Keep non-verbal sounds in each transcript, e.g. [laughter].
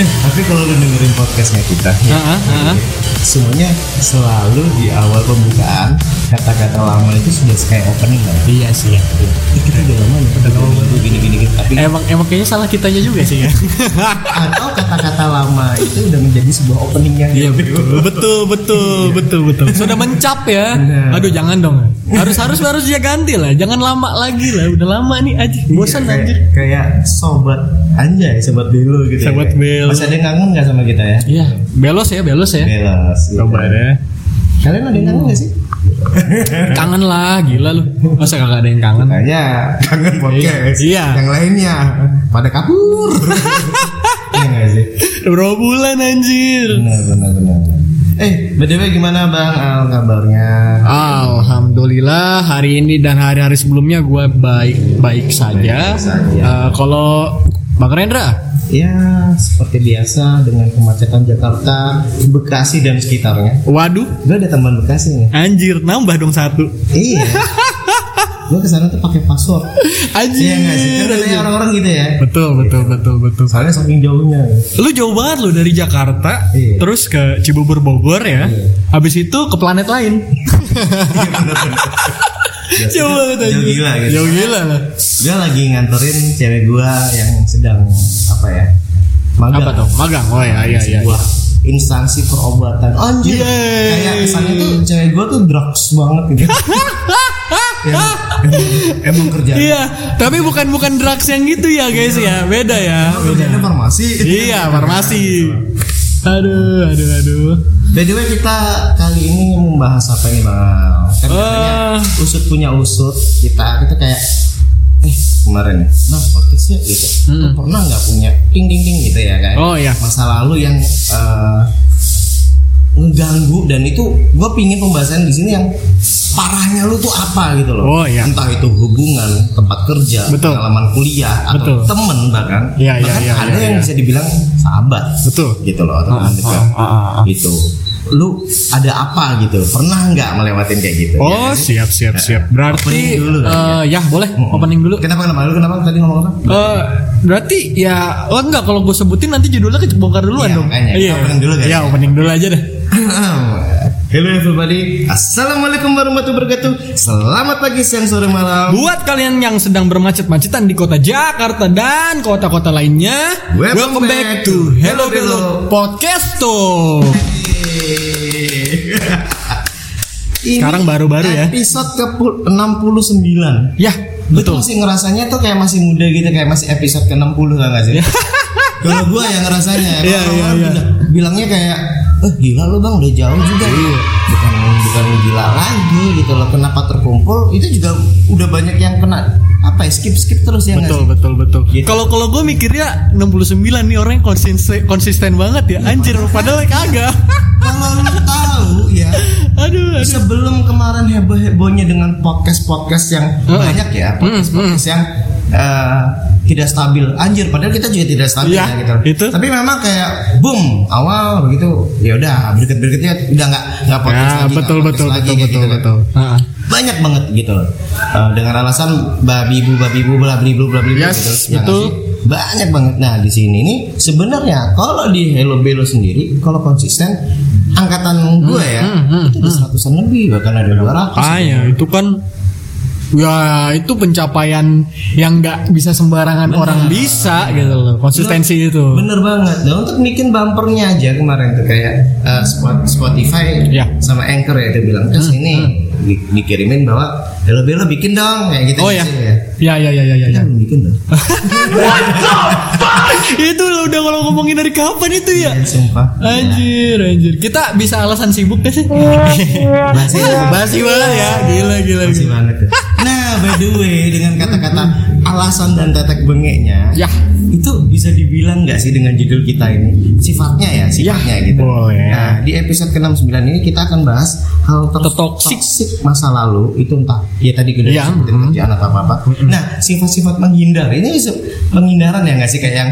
tapi kalau lu dengerin podcastnya kita, ya, Heeh, heeh. semuanya selalu di awal pembukaan kata-kata lama itu sudah kayak opening kan? Iya sih ya. Eh, kita udah lama ya, udah lama gini gini gini. Tapi Emang emang kayaknya salah kitanya juga sih ya. atau kata-kata lama itu udah menjadi sebuah opening yang Iya betul betul betul betul betul. Sudah mencap ya. Benar. Aduh jangan dong. Harus harus harus dia ganti lah. Jangan lama lagi lah. Udah lama nih aja. Bosan kayak, anjir. kayak sobat anjay, sobat belo gitu. Sobat ya. belo. Masih ada yang kangen nggak sama kita ya? Iya, belos ya, belos ya. Belas. Coba deh. Kalian ada yang kangen nggak sih? [laughs] Kangen lah, gila lu. Masa kagak ada yang kangen? Makanya kangen podcast. Iya. Yang lainnya pada kabur. [laughs] Iya sih? Berapa bulan anjir? Benar benar benar. Eh, btw gimana bang Al kabarnya? Alhamdulillah hari ini dan hari-hari sebelumnya gue baik-baik saja. saja. Eh, kalau Bang Rendra, Ya seperti biasa dengan kemacetan Jakarta, Bekasi dan sekitarnya. waduh, Gue ada teman Bekasi nih. anjir nambah dong satu. Iya. Gue ke sana tuh pakai password. Anjir. Iya nggak sih? Katanya orang-orang gitu ya. Betul, betul, betul, betul. Soalnya saking jauhnya. Lu jauh banget lu dari Jakarta, Iya. terus ke Cibubur Bogor ya. Habis itu ke planet lain. [laughs] Jauh banget Jauh anjir. gila gitu. Jauh gila lah. Gue lagi nganterin cewek gue yang sedang apa ya? Magang. Apa tuh? Magang. Oh ya, iya, iya. sebuah instansi perobatan anjir Yeay. kayak kesannya tuh cewek gue tuh drugs banget gitu emang, [laughs] emang, emang kerjaan Iya, tapi bukan bukan drugs yang gitu ya guys ya, beda ya. kerjaannya farmasi Iya, farmasi. Aduh, aduh, aduh. By the way kita kali ini membahas apa nih bang kan biasanya Eh. usut punya usut kita kita kayak eh kemarin ya nah podcastnya gitu Lu pernah nggak punya ding ding ding gitu ya kayak Oh, iya. masa lalu yang eh, ngeganggu dan itu gue pingin pembahasan di sini yang parahnya lu tuh apa gitu loh Oh, iya. entah itu hubungan tempat kerja Betul. pengalaman kuliah atau Betul. temen bahkan Iya, iya, bahkan iya, ada iya, yang iya. bisa dibilang sahabat Betul. gitu loh atau teman dekat ah, ah, ah. gitu lu ada apa gitu pernah nggak melewatin kayak gitu Oh, siap, siap, siap. Berarti Opening dulu kali eh, ya boleh opening dulu. kenapa kenapa lu kenapa tadi ngomong apa Eh, berarti ya oh enggak kalau gue sebutin nanti judulnya kebongkar duluan Iya, dong. Kita opening dulu kan? Iya, opening dulu aja deh. Hello everybody Assalamualaikum warahmatullahi wabarakatuh Selamat pagi, siang, sore, malam Buat kalian yang sedang bermacet-macetan di kota Jakarta dan kota-kota lainnya, Welcome back to Hello Hello Podcast. [laughs] Ini Sekarang baru-baru ya. Episode ke 69 Ya, betul. tuh masih ngerasanya tuh kayak masih muda gitu Kayak masih episode ke 60 tau gak sih [laughs] Kalau gue yang ngerasanya Kalau iya, orang iya. bilang- Bilangnya kayak Eh gila lu bang udah jauh juga Iya. Bukan bukan gila lagi gitu loh Kenapa terkumpul Itu juga udah banyak yang kena Apa ya skip-skip terus ya Betul, sih? betul, betul. Gitu. Kalau kalau gue mikirnya 69 nih orangnya konsisten konsisten banget ya. Anjir, padahal kagak. [laughs] Kalau lu tahu ya [laughs] aduh, aduh. sebelum kemarin heboh hebohnya dengan podcast podcast yang Heeh. banyak ya podcast podcast yang eh, tidak stabil. Anjir padahal kita juga tidak stabil Iya, ya gitu. itu. tapi memang kayak boom awal begitu ya udah berikut berikutnya udah nggak nggak podcast Ya, lagi betul, betul, lagi, betul, betul, gitu kan. betul. Banyak banget gitu. Loh Eh, dengan alasan babi bu babi bu bla bla bla bli Yes, gitu. Ya betul. banyak banget. Nah di sini nih sebenarnya kalau di Hello Belo sendiri kalau konsisten angkatan gue ya itu udah seratusan lebih bahkan ada 200 Ah ya itu kan ya itu pencapaian yang nggak bisa sembarangan orang. Bisa gitu loh konsistensi itu. Bener banget. Dan untuk bikin bumpernya aja kemarin tuh kayak uh, Spot- Spotify Ya. sama Anchor ya itu bilang terus ini di- dikirimin bahwa Hello Belo bikin dong kayak gitu. oh ya ya ya ya ya ya, Kita ya. belum bikin dong. [laughs] itu loh udah kalau ngomongin dari kapan itu ya Ya, sumpah. anjir anjir kita bisa alasan sibuk gak sih [laughs] Basi basi [laughs] banget ya gila gila gila banget tuh. Nah, by the way dengan kata-kata alasan dan tetek bengeknya ya itu bisa dibilang nggak sih dengan judul kita ini sifatnya ya sifatnya Ya, gitu. boleh. Nah di episode ke-69 ini kita akan bahas hal ter- Tertoksik. toksik masa lalu itu entah ya tadi udah Ya, mm. kerjaan atau apa apa. Nah sifat-sifat menghindar ini penghindaran ya nggak sih kayak yang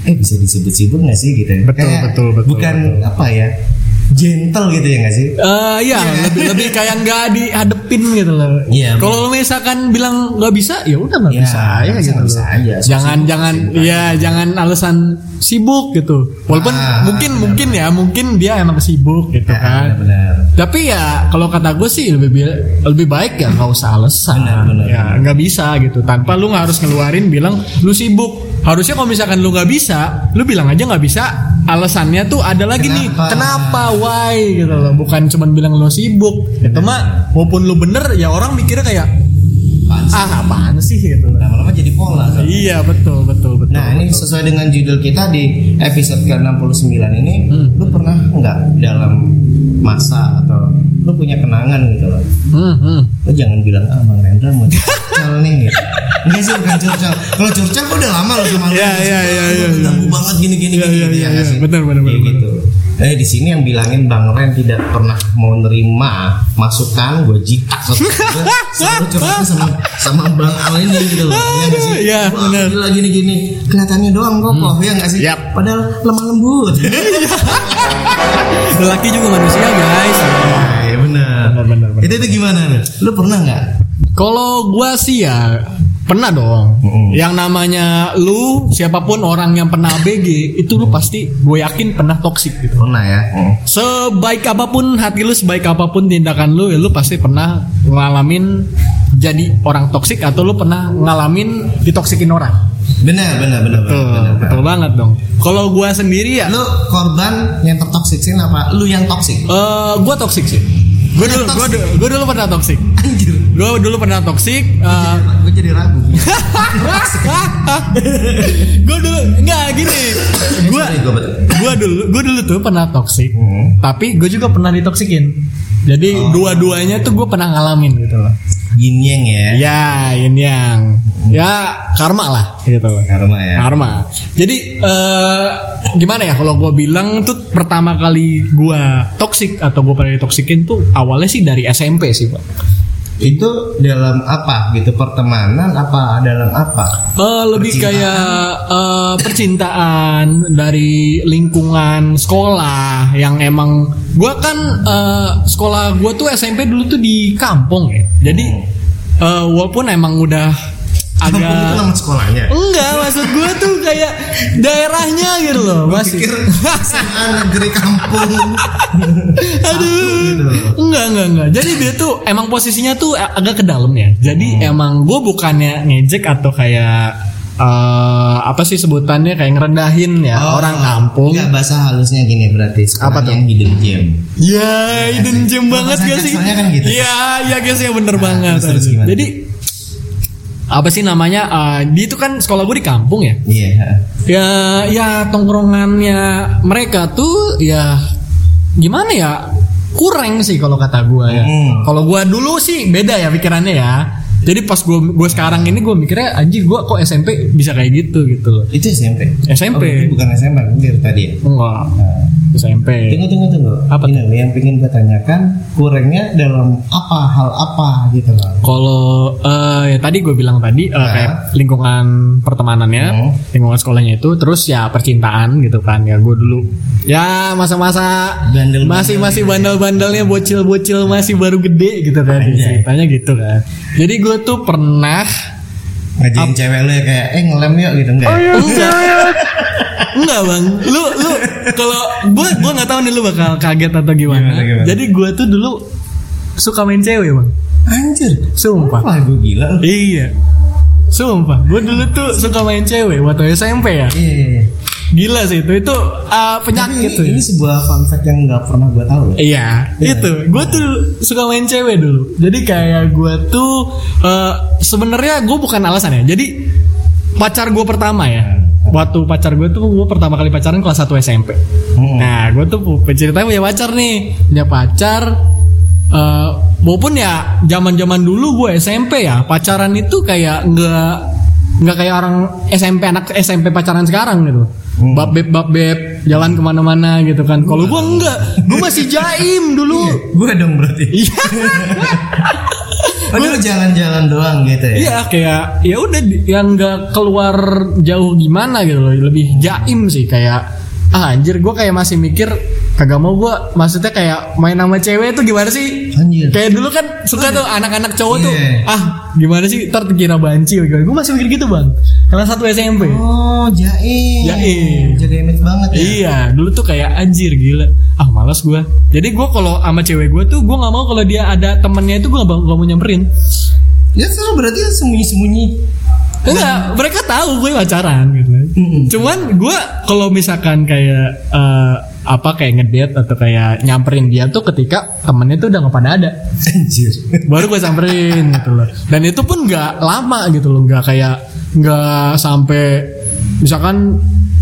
eh bisa disebut-sebut nggak sih gitu? ya? Betul, Kayak betul, betul, Bukan betul. apa ya gentle gitu ya nggak sih? Eh ya lebih lebih kayak nggak dihadep ngadepin gitu loh. Iya, Kalau lu misalkan bilang nggak bisa, ya udah nggak Ya, bisa aja bisa- gitu. bisa aja. So, Jangan sibuk, jangan sibuk ya jangan alasan sibuk gitu. Walaupun Ah, mungkin mungkin ya mungkin dia emang sibuk gitu Ya, kan. benar. Tapi ya kalau kata gue sih lebih bi- lebih baik ya nggak usah alasan. Benar, benar, ya nggak bisa gitu. Tanpa lu nggak harus ngeluarin bilang lu sibuk. Harusnya kalau misalkan lu nggak bisa, lu bilang aja nggak bisa. Alasannya tuh ada lagi nih. Kenapa? Kenapa? Why? Gitu loh. Bukan cuman bilang lu sibuk. Itu mah walaupun lu bener ya orang mikirnya kayak Apaan sih? ah apaan sih gitu. Lama-lama jadi pola. kan? Iya betul betul betul. Nah ini sesuai dengan judul kita di episode ke-69 ini Hmm. Lu pernah nggak dalam masa atau lu punya kenangan gitu loh Hmm, hmm. Lu jangan bilang ah Bang Rendra mau curcol nih gitu Enggak sih bukan curcol Kalau curcol gua udah lama loh sama lu Iya, iya, iya, iya, iya. Banget gini gini Iya, gini iya, gitu iya, ya sih? Benar, benar, benar, gitu Eh di sini yang bilangin Bang Ren tidak pernah mau nerima masukan gue jitak selalu curhatnya sama sama Bang Al ini gitu loh Iya nggak sih? Iya, benar. gila gini gini kelihatannya doang kokoh ya nggak sih? Yap. Padahal lemah lembut. [laughs] Lelaki juga manusia guys. Benar. Benar. Itu itu gimana nih? Lu pernah nggak? Kalau gua sih ya pernah dong. Mm-mm. Yang namanya lu siapa pun orang yang pernah BG itu lu pasti gue yakin pernah toksik gitu. Pernah ya. Sebaik apa pun hati lu, sebaik apa pun tindakan lu, ya lu pasti pernah ngalamin jadi orang toksik atau lu pernah ngalamin ditoksikin orang. Benar benar benar Betul, benar. benar. betul banget dong. Kalau gua sendiri ya, Lu korban yang tertoksiksin apa? Lu yang toksik? eh gua toksik sih. Gue dulu, toksik. dulu- gua dulu pernah toksik. Anjir. Gue dulu pernah toksik. eh, Gue jadi ragu. [laughs] gue dulu enggak gini. Gue betul. gue dulu gue dulu tuh pernah toksik. Hmm. Tapi gue juga pernah ditoksikin. Jadi Oh. dua-duanya tuh gue pernah ngalamin gitu loh. Yin yang ya. Ya, ini yang ya karma lah gitu. Karma ya. Karma. Jadi eh gimana ya kalau gue bilang tuh pertama kali gue toksik atau gue pernah ditoksikin tuh awalnya sih dari SMP sih pak. Itu dalam apa gitu? Pertemanan apa dalam apa? Eh, lebih Percintaan. kayak eh, percintaan dari lingkungan sekolah yang emang gua kan eh, sekolah gua tuh SMP dulu tuh di kampung ya. Jadi eh, walaupun emang udah Kampung itu agak nama sekolahnya. enggak maksud gua tuh kayak daerahnya gitu loh masih Pikir SMA negeri kampung. [laughs] Aduh. gitu. Enggak, enggak, enggak. Jadi dia tuh emang posisinya tuh agak ke dalam ya. Jadi Hmm. emang gue bukannya ngejek atau kayak eh apa sih sebutannya kayak ngerendahin ya orang kampung. Enggak bahasa halusnya gini berarti Apa tuh? yang hidden gem. Ya, hidden gem banget gak sih? Kan gitu. Iya, iya guys ya bener Nah, banget. terus- terus? Jadi apa sih namanya? eh, dia itu kan sekolah gue di kampung ya. Iya. Ya, ya tongkrongannya mereka tuh ya gimana ya? Kurang sih kalau kata gue ya. Hmm. Kalau gue dulu sih beda ya pikirannya ya. Jadi pas gue gue sekarang ini gue mikirnya anjir gue kok SMP bisa kayak gitu gitu loh. Itu SMP. SMP. Oh, bukan SMA bener tadi ya. Enggak. Nah, SMP. Tunggu tunggu tunggu. Apa Ini loh, yang pengen gue tanyakan kurangnya dalam apa hal apa gitu loh. Kalau eh, ya tadi gue bilang tadi eh, Nah. kayak lingkungan pertemanannya, Hmm. lingkungan sekolahnya itu, terus ya percintaan gitu kan ya gue dulu ya masa-masa Bandel-bandel masih masih gitu ya. bandel-bandelnya bocil-bocil masih baru gede gitu kan Anjay. ceritanya gitu kan. Jadi gue tuh pernah Ngajain cewek lu ya kayak eh ngelem yuk gitu enggak? ya? enggak enggak bang lu lu kalau gue gue nggak tahu nih lu bakal kaget atau gimana, Gimana, gimana? jadi gue tuh dulu suka main cewek bang Anjir. sumpah Wah, gue gila. Iya. Sumpah, gue dulu tuh suka main cewek waktu SMP ya. Iya, iya, iya. Gila sih itu, itu uh, penyakit ini, tuh. ini sebuah fun fact yang nggak pernah gue tahu. loh. Iya, itu. Gue tuh suka main cewek dulu. Jadi kayak gue tuh uh, sebenarnya gue bukan alasan ya. Jadi pacar gue pertama ya. Waktu pacar gue tuh gue pertama kali pacaran kelas 1 SMP. Hmm. Nah, gue tuh penceritanya punya pacar nih, punya pacar. eh maupun ya zaman-zaman dulu gue SMP ya pacaran itu kayak nggak nggak kayak orang SMP anak SMP pacaran sekarang gitu. Hmm. Bab beb bab beb jalan ke mana-mana gitu kan. Kalau gue enggak, gue masih jaim dulu. Gue dong berarti. [laughs] Oh, lu jalan-jalan doang gitu ya? iya kayak ya udah yang nggak keluar jauh gimana gitu loh, lebih jaim sih kayak ah anjir gue kayak masih mikir kagak mau gue maksudnya kayak main sama cewek itu gimana sih Anjir. Kayak dulu kan suka tuh anak-anak cowok tuh Iya. ah gimana sih ntar dikira banci Gue masih mikir gitu bang Kelas 1 SMP Oh, jaim. Jaim. Jaga image banget ya. Iya dulu tuh kayak anjir gila Ah malas gue Jadi gue kalau sama cewek gue tuh Gue gak mau kalau dia ada temennya itu Gue gak, gak mau nyamperin Ya sekarang berarti sembunyi-sembunyi. Enggak, mereka tahu gue pacaran gitu. Mm-mm. Cuman gue kalau misalkan kayak eh, apa kayak ngedate atau kayak nyamperin dia tuh ketika temennya tuh udah nggak pada ada. Anjir. Baru gue samperin gitu loh. Dan itu pun nggak lama gitu loh, nggak kayak nggak sampai misalkan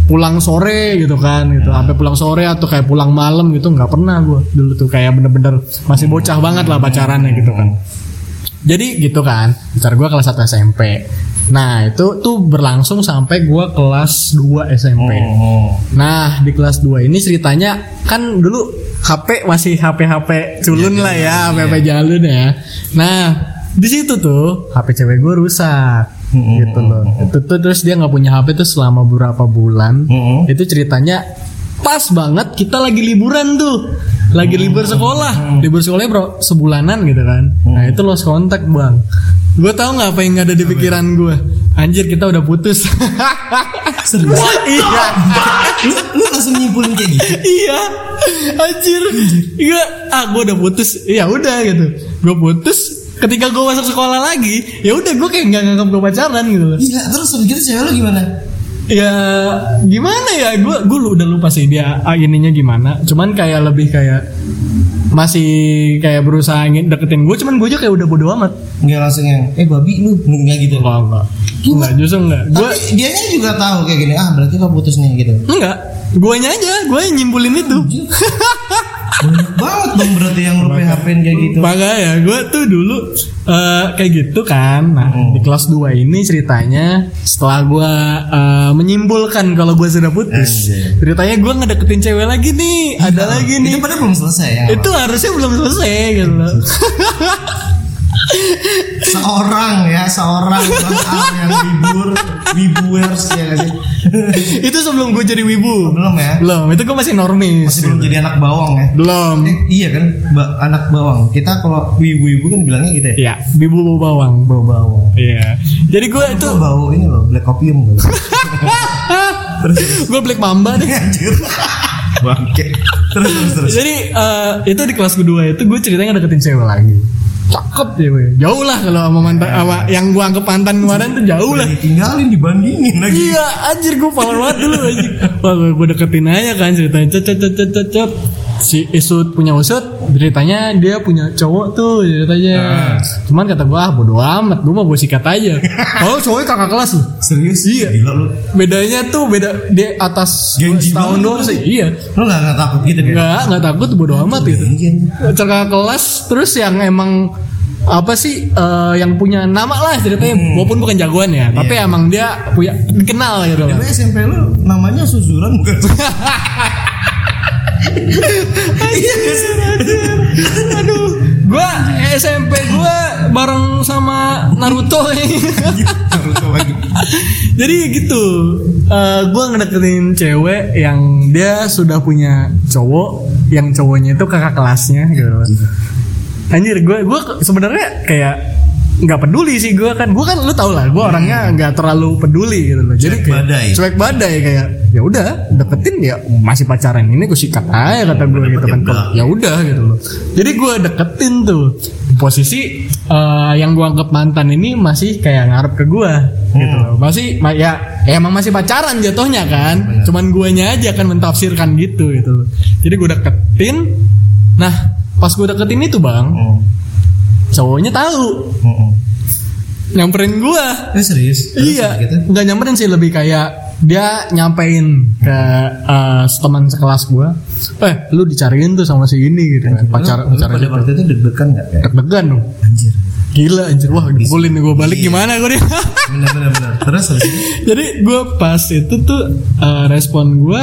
pulang sore gitu kan gitu. Sampai pulang sore atau kayak pulang malam gitu nggak pernah gue dulu tuh. Kayak bener-bener masih bocah banget lah pacarannya gitu kan. Jadi gitu kan pacar gue kelas 1 SMP nah itu tuh berlangsung sampai gue kelas 2 SMP Oh. nah di kelas 2 ini ceritanya kan dulu HP masih HP HP culun lah ya HP HP jalun ya. Nah di situ tuh HP cewek gue rusak Mm-mm. gitu loh. itu tuh terus dia nggak punya HP tuh selama beberapa bulan. Itu ceritanya pas banget kita lagi liburan tuh. Lagi libur sekolah. libur sekolahnya bro sebulanan gitu kan. Nah itu lost kontak bang. Gue tau nggak apa yang ada di pikiran gue anjir kita udah putus. [laughs] Serius? iya. Lu, lu langsung nyimpulin kayak gitu. iya. Anjir. Iya ah gue udah putus. Ya udah gitu. Gue putus ketika gue masuk sekolah lagi ya udah gue kayak nggak nganggap gue pacaran gitu loh. Iya, terus habis gitu cewek lu gimana? ya gimana ya? Gue gue udah lupa sih dia ah, ininya gimana. Cuman kayak lebih kayak masih kayak berusaha deketin gue cuman gue aja kayak udah bodo amat. Enggak langsung yang eh babi lu enggak gitu. enggak enggak enggak justru enggak gue Tapi dianya juga tahu kayak gini, ah berarti kau putus nih gitu. enggak guanya aja gue nyimpulin itu [laughs] Banyak banget dong berarti yang lu PHP-in kayak gitu. Makanya gue tuh dulu eh, kayak gitu kan. Nah Hmm. di kelas 2 ini ceritanya setelah gue eh, menyimpulkan kalau gue sudah putus, Anjay. ceritanya gue ngedeketin cewek lagi nih, ada lagi nih. Itu padahal belum selesai ya. Itu harusnya belum selesai gitu loh. [laughs] seorang ya, seorang orang yang libur, wibuers ya sih. [laughs] itu sebelum gue jadi wibu. belum ya? Belum, itu gue masih normis. Masih belum jadi anak bawang ya. Belum. Eh, iya kan, ba- anak bawang. Kita kalau wibu-wibu kan bilangnya gitu ya. Ya, wibu bau bawang. Bau bawang. Iya. Jadi gue itu bau ini loh, black opium [laughs] gue black mamba deh. Anjir. Bangke. Terus terus terus. Jadi eh, itu di kelas kedua itu gue ceritanya deketin cewek lagi. Cakep cewek. Jauh lah kalau sama mantan sama yang gue anggap mantan kemarin tuh jauh lah. Ditinggalin dibandingin lagi. Iya, anjir gue power banget dulu anjir. Wah, gue deketin aja kan ceritanya cet cet cet cet, cet. Si Isut punya usut, ceritanya dia punya cowok tuh ceritanya. Ah. Cuman kata gue ah bodo amat, gue mau gue sikat aja. [laughs] Oh cowoknya kakak kelas loh. Serius? Iya. Gila lu. Bedanya tuh beda dia atas Genji tahun lu. sih. Iya. Lu gak, gak takut gitu kan? Enggak, enggak takut bodo amat gitu. Iya. Kakak kelas terus yang emang apa sih eh, yang punya nama lah ceritanya walaupun bukan jagoan ya tapi emang dia punya dikenal gitu Tapi SMP lu namanya Suzuran bukan? [laughs] Iya aduh. Gua SMP gua bareng sama Naruto. Naruto lagi. jadi gitu eh, gua ngedeketin cewek yang dia sudah punya cowok yang cowoknya itu kakak kelasnya gitu. Anjir gue gue sebenarnya kayak nggak peduli sih gue kan. Gue kan lu tau lah gue orangnya nggak terlalu peduli gitu loh. Jadi Cuek kayak badai. cuek badai kayak ya udah deketin ya masih pacaran ini gue sikat aja kata gue gitu kan. ya udah gitu loh. Jadi gue deketin tuh posisi eh, yang gue anggap mantan ini masih kayak ngarep ke gue gitu loh. Masih ma- ya, ya emang masih pacaran jatuhnya kan. Cuman guanya aja kan mentafsirkan gitu gitu loh. Jadi gue deketin. Nah pas gue deketin itu bang Oh. Cowoknya tahu Oh, oh. nyamperin gue Eh serius? Terus iya Gitu? nggak nyamperin sih lebih kayak dia nyampein ke eh, teman sekelas gue eh lu dicariin tuh sama si ini gitu kan pacar Lu- lu pacar pada waktu itu deg-degan gak kayak? deg-degan dong Anjir. gila anjir wah dipukulin gue balik Iya. gimana gue nih [laughs] Bener bener bener. Terus habis itu? jadi gue pas itu tuh eh, respon gue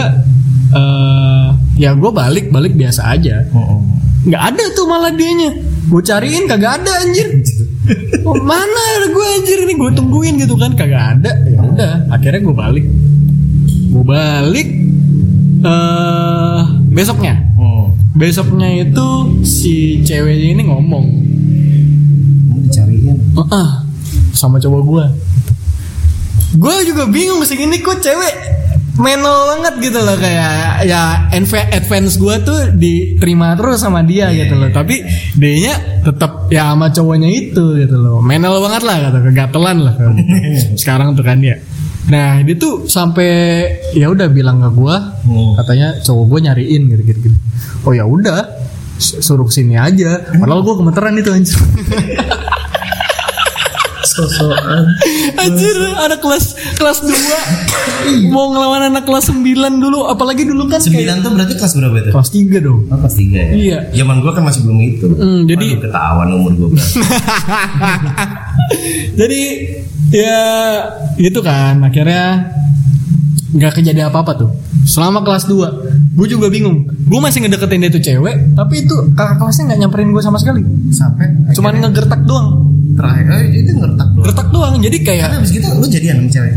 eh ya gue balik balik biasa aja Oh, oh. Nggak ada tuh malah dianya. Gue cariin kagak ada anjir. Oh, mana gue anjir? Ini gue tungguin gitu kan kagak ada. Ya udah akhirnya gue balik. Gue balik eh besoknya. Oh. besoknya itu si cewek ini ngomong. Mau dicariin. "Ah, sama cowok gue gue juga bingung sih ini kok cewek menol banget gitu loh kayak ya adva- advance gue tuh diterima terus sama dia gitu loh. tapi dia tetap ya sama cowoknya itu gitu loh. Menol banget lah kata kegatelan lah [laughs] sekarang tuh kan ya nah dia tuh sampai ya udah bilang ke gue Hmm. katanya cowok gue nyariin gitu gitu, gitu. oh ya udah su- suruh ke sini aja. Padahal gue gemeteran itu anjir [laughs] Sosokan. Anjir, ada kelas kelas 2 mau ngelawan anak kelas 9 dulu, apalagi dulu kan kayak Sembilan tuh berarti kelas berapa itu? kelas 3 dong. Oh, kelas tiga ya? Iya. Zaman gua kan masih belum itu. Mm, jadi Waduh, ketahuan umur gua berapa. [laughs] jadi ya gitu kan akhirnya nggak kejadian apa-apa tuh. Selama kelas 2 gue juga bingung. Gue masih ngedeketin dia tuh cewek, tapi itu kakak kelasnya nggak nyamperin gue sama sekali. Sampai Cuman ngegertak doang. Terakhir eh, itu ngertak doang. Gertak doang. Jadi kayak Karena abis gitu lu jadian sama cewek.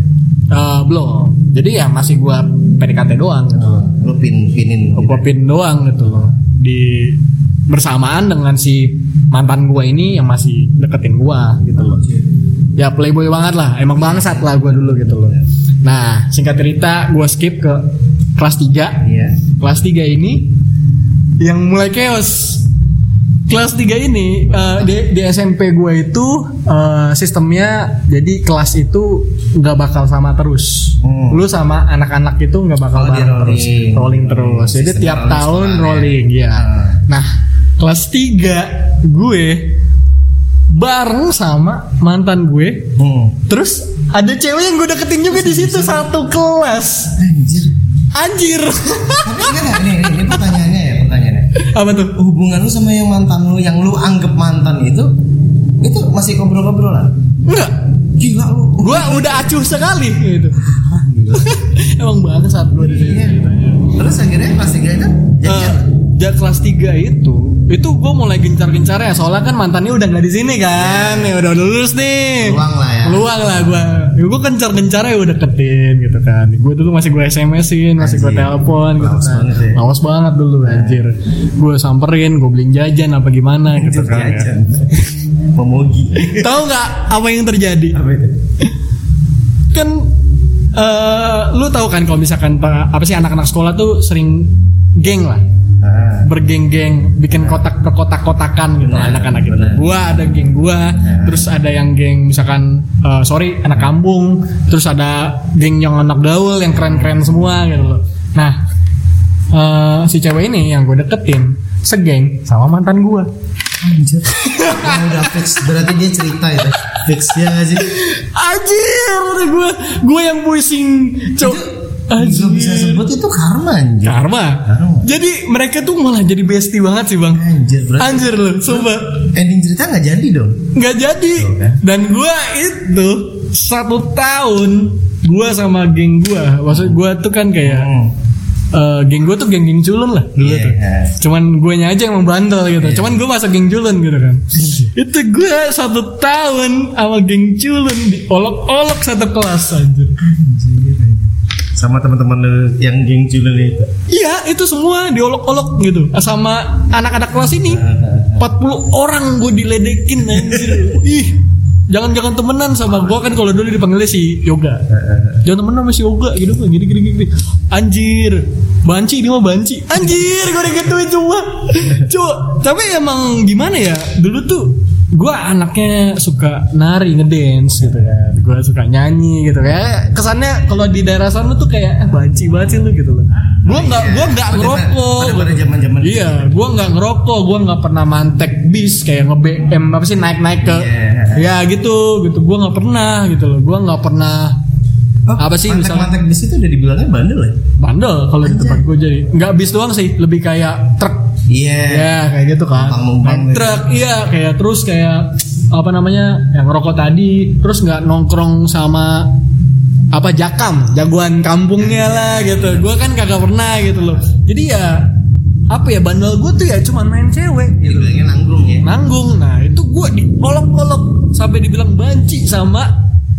eh, belum. Jadi ya masih gue PDKT doang. Gitu. Oh, lu pin pinin. gitu. gue pin doang gitu loh di bersamaan dengan si mantan gue ini yang masih deketin gue gitu loh ya playboy banget lah emang bangsat lah gue dulu gitu loh nah singkat cerita gue skip ke kelas 3 Iya. kelas 3 ini yang mulai chaos kelas 3 ini eh, di, di SMP gue itu eh, sistemnya jadi kelas itu nggak bakal sama terus Hmm. lu sama anak-anak itu nggak bakal Oh, bareng terus rolling. rolling terus jadi Sistem tiap rolling tahun sekolah ya. rolling ya Ah. nah kelas 3 gue bareng sama mantan gue Hmm. terus ada cewek yang gue deketin juga di situ satu kelas Anjir. anjir Tapi enggak nih, ini pertanyaannya ya, pertanyaannya. Apa tuh Hubungan lu sama yang mantan lu yang lu anggap mantan itu itu masih ngobrol-ngobrolan? enggak Gila lu. gue udah acuh sekali gitu [laughs] emang banget saat gue di sini Iya. Terus akhirnya kelas tiga itu jadian. Eh, ja kelas 3 itu itu gue mulai gencar-gencar ya soalnya kan mantannya udah nggak di sini kan ya udah lulus nih Peluang lah ya. peluang lah gue gue kencar-gencar ya udah deketin gitu kan gue dulu masih gue SMS-in masih gue telepon gitu kan banget ya. lawas banget dulu anjir gue samperin gue beliin jajan apa gimana gitu Anjir, kan ya. jajan. [laughs] Memogi. tahu nggak apa yang terjadi Apa itu? kan eh lu tahu kan kalau misalkan pa- apa sih anak-anak sekolah tuh sering geng lah Ah. bergeng-geng bikin kotak berkotak-kotakan gitu anak-anak gitu. Gua ada geng gua, terus ada yang geng misalkan eh, sorry anak kampung, terus ada geng yang anak gaul yang keren-keren semua gitu loh. Nah, eh, si cewek ini yang gue deketin segeng sama mantan gua. Anjir. Oh, udah fix. Berarti dia cerita itu. Fix ya sih? Anjir, gue gue yang pusing, cok. Gak bisa sebut itu karma anjir. Karma. Karma. Jadi mereka tuh malah jadi bestie banget sih bang. Anjir berarti Anjir loh, sumpah. ending cerita nggak jadi dong. nggak jadi Oke. dan gua itu satu tahun gua sama geng gua maksud gua tuh kan kayak Hmm. eh, geng gua tuh geng-geng culun lah dulu Iya. tuh cuman guanya aja yang membandel gitu cuman gua masuk geng culun gitu kan itu gua satu tahun sama geng culun diolok-olok satu kelas anjir Sama teman-teman yang geng culun itu. iya itu semua diolok-olok gitu. Sama anak-anak kelas ini. 40 orang gue diledekin anjir. [laughs] Ih jangan-jangan temenan sama gue kan kalau dulu dipanggilnya si yoga. Jangan temenan sama si yoga gitu gini gini gini. Anjir banci ini mah banci. Anjir gue digituin cuma cuma tapi emang gimana ya? Dulu tuh gue anaknya suka nari ngedance gitu kan. Gue suka nyanyi gitu kayak kesannya kalau di daerah sana tuh kayak eh, banci banget sih lu gitu loh. Gue nggak gue nggak Pada- ngerokok. pada- pada gitu. zaman-zaman iya gue nggak ngerokok gue nggak pernah mantek bis kayak nge BM apa sih naik naik ke Iya. ya gitu gitu. Gue nggak pernah gitu loh. Gue nggak pernah apa sih misalnya mantek bis itu udah dibilangnya bandel ya? bandel kalau di tempat gue jadi. Nggak bis doang sih lebih kayak truk Iya. ya kayak gitu kan truk iya. Kayak terus kayak apa namanya yang ngerokok tadi terus nggak nongkrong sama apa jakam jagoan kampungnya lah gitu. Gue kan kagak pernah gitu loh. Jadi ya apa ya bandel gue tuh ya cuman main cewek gitu. Dibilangnya nanggung ya. nanggung. Nah itu gue diolok-olok sampai dibilang banci sama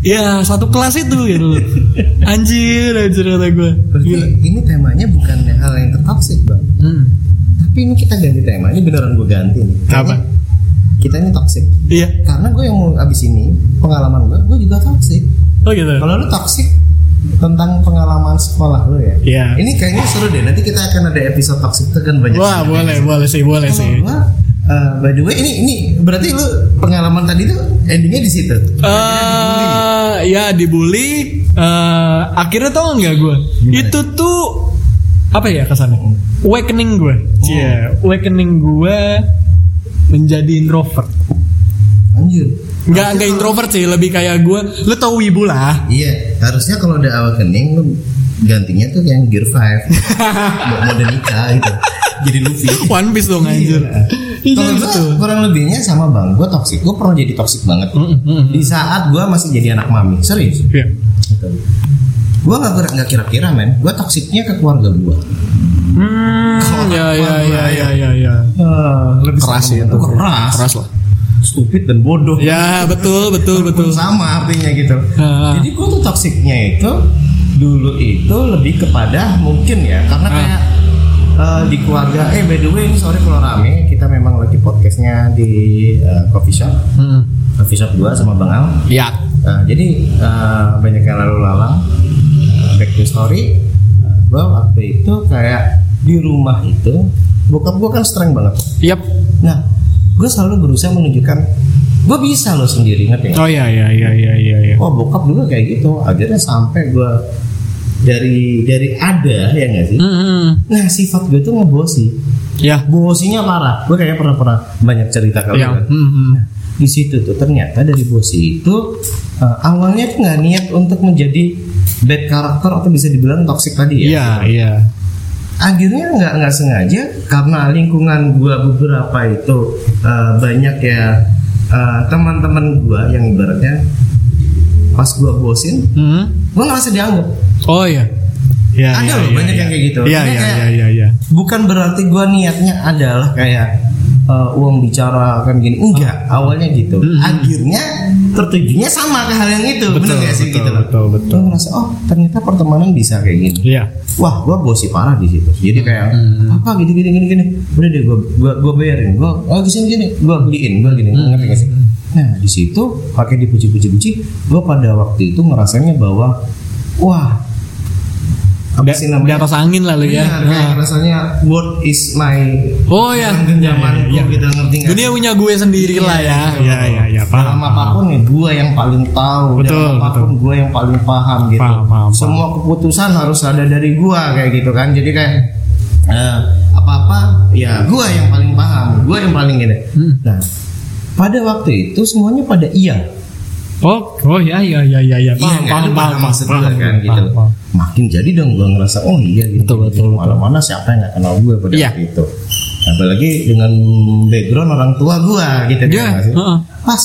ya satu kelas itu gitu loh. [laughs] Anjir anjir kata gue Berarti ini temanya bukan hal yang tertoksik bang, hmm. Tapi ini kita ganti tema. Ini beneran gue ganti nih. Apa? Kita ini toxic. Iya. Karena gue yang mau abis ini pengalaman gue, gue juga toxic. Oh gitu. Kalau lu toxic tentang pengalaman sekolah lu ya. Iya. Ini kayaknya seru deh. Nanti kita akan ada episode toxic itu kan banyak. Wah boleh boleh sih boleh sih. gua, eh, by the way ini ini berarti lu pengalaman tadi tuh endingnya di situ. Eh ya dibully. eh akhirnya tau nggak gue? Itu tuh apa ya kesannya? Awakening gue. Iya. Awakening gue menjadi introvert. Anjir. Nggak nggak introvert sih, lebih kayak gue. Lu tau wibu lah. Iya, harusnya kalau udah awakening lu gantinya tuh yang Gear 5 Mau mode nikah gitu. Jadi Luffy. One Piece dong anjir. Iya Kalau gue kurang lebihnya sama bang, gue toxic. Gue pernah jadi toxic banget. Mm, mm, mm. Di saat gue masih jadi anak mami, serius. Iya. Gitu. Gue nggak kira nggak kira-kira men, gue toksiknya ke keluarga gue. Hmm, ya ya ya ya ya ya. lebih Keras ya, itu keras, Keras lah. stupid dan bodoh. Ya betul betul betul. sama artinya gitu. Ah. Jadi gue tuh toksiknya itu dulu itu lebih kepada mungkin ya karena Ah. kayak eh, di keluarga eh by the way ini sorry kalau rame kita memang lagi podcastnya di eh, coffee shop Hmm. coffee shop 2 sama Bang Al Ya. Eh, jadi eh, banyak yang lalu lalang Eh, back to story gue waktu itu kayak di rumah itu bokap gue kan strength banget Yap. nah gue selalu berusaha menunjukkan gue bisa loh sendiri ngerti? Oh ya ya ya ya ya ya. Oh bokap dulu kayak gitu akhirnya sampai gue dari dari ada ya nggak sih Hmm, hmm. nah sifat gue tuh ngebosi Ya. bosinya parah gue kayaknya pernah pernah banyak cerita kalau Ya. Hmm, hmm. di situ tuh ternyata dari bosi itu eh, awalnya tuh nggak niat untuk menjadi bad karakter atau bisa dibilang toxic tadi ya Iya iya. Akhirnya nggak nggak sengaja karena lingkungan gua beberapa itu eh, banyak ya eh, teman-teman gua yang ibaratnya pas gua bosin Hmm. gua ngerasa dianggap Oh iya. Ya, Ada ya, loh, ya, banyak ya. yang kayak gitu. Iya iya iya iya iya. bukan berarti gua niatnya adalah kayak eh, uang bicara kan gini. Enggak awalnya gitu. Hmm. akhirnya tertujunya sama ke hal yang itu bener Betul, gak sih? betul, gitu loh. betul, betul. Gua ngerasa oh ternyata pertemanan bisa kayak gini. Iya. wah gua bosi parah di situ. Jadi kayak Hmm. apa gini gini gini gini. Udah deh gua gua, gua bayarin. Gua oh gini gini gua beliin gua gini. Hmm. ngerti gak sih? Nah di situ pakai dipuji-puji-puji gua pada waktu itu ngerasanya bahwa wah apa sih di namanya atas angin lah lu ya. Iya, kayak Nah. rasanya what is my Oh ya. genggamanku Iya, iya, iya. gitu ngerti nggak? Dunia punya gue sendiri lah ya. gitu. Iya iya iya. Paham. Dalam apa pun nih gue yang paling tahu Betul, dalam apa pun gue yang paling paham gitu Paham, paham, semua keputusan harus ada dari gue kayak gitu kan jadi kayak eh, apa-apa ya gue yang paling paham gue yang paling gini Hmm. nah pada waktu itu semuanya pada iya Oh oh ya ya ya ya ya. Paham Iya, kan? paham Lu paham maksud paham, gue kan paham, gitu paham, paham. makin jadi dong gue ngerasa oh iya gitu Betul, betul, betul. mana-mana siapa yang gak kenal gue pada waktu itu apalagi dengan background orang tua gue gitu kan, Iya, nggak sih? heeh. pas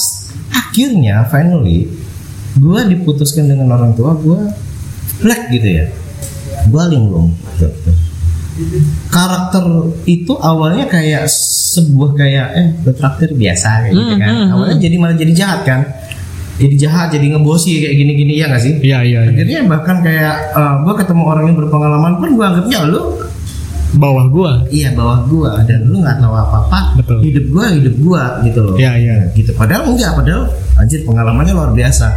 akhirnya finally gue diputuskan dengan orang tua gue black gitu ya gue linglung gitu, gitu. karakter itu awalnya kayak sebuah kayak eh bertraktir biasa kayak gitu Hmm, kan hmm, awalnya jadi malah jadi jahat kan jadi jahat jadi ngebosi kayak gini-gini ya gak sih? Iya iya iya. akhirnya bahkan kayak gue ketemu orang yang berpengalaman pun gue anggapnya lu Bawah gua. iya bawah gue dan lu nggak tahu apa apa Betul. hidup gue hidup gue gitu loh. Iya, iya. Gitu. Padahal enggak padahal anjir pengalamannya luar biasa.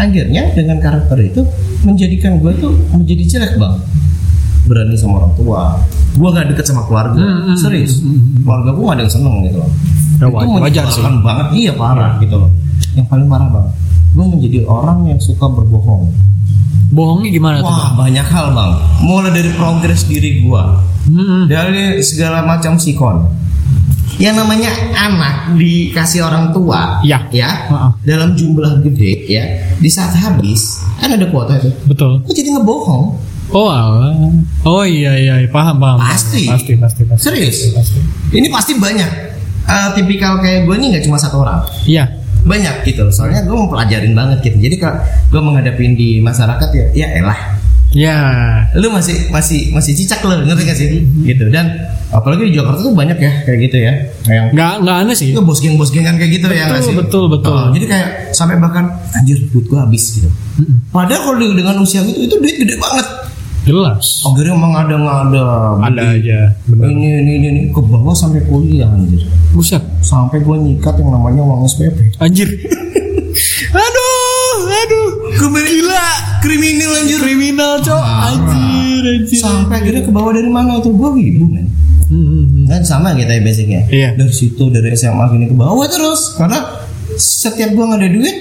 Akhirnya dengan karakter itu menjadikan gue tuh menjadi jelek bang. Berani sama orang tua. Gue gak deket sama keluarga. Hmm, hmm, serius. keluarga gue gak ada yang seneng gitu loh. Ya, itu wajar- wajar sih. banget. Iya parah gitu loh yang paling parah bang gue menjadi orang yang suka berbohong Bohongnya gimana tuh? Wah banyak hal bang Mulai dari progres diri gua Hmm, Dari segala macam sikon Yang namanya anak dikasih orang tua Ya. ya Heeh. Dalam jumlah gede ya Di saat habis Kan ada kuota itu betul. Gua jadi ngebohong Oh alah. Oh iya iya paham paham. paham. Pasti. Pasti pasti pasti. Serius Pasti. Ini pasti banyak Eh, Tipikal kayak gue ini gak cuma satu orang Iya. Banyak gitu loh. Soalnya gue mempelajarin banget gitu. Jadi kalau gue menghadapin di masyarakat ya ya elah. Ya. lu masih masih masih cicak lo ngerti gak sih? Gitu. Dan apalagi di Jakarta tuh banyak ya kayak gitu ya. Yang Nggak nggak aneh sih. itu bos geng bos gengan kayak gitu ya nggak Betul, sih? betul, betul. Oh, jadi kayak sampai bahkan anjir duit gua habis gitu. Padahal kalau dengan usia gitu itu duit gede banget Jelas. akhirnya emang ada nggak ada Ada aja. Benar. ini ini ini, ini ke bawah sampai kuliah anjir Buset. sampai gue nyikat yang namanya uang SPP Anjir. [laughs] aduh, aduh. Gila. kriminal anjir Kriminal, Cok. Anjir, anjir. sampai akhirnya ke bawah dari mana itu gue gitu men Hmm, hmm, hmm. kan sama kita ya basicnya Iya. dari situ dari SMA gini ke bawah terus karena setiap gue nggak ada duit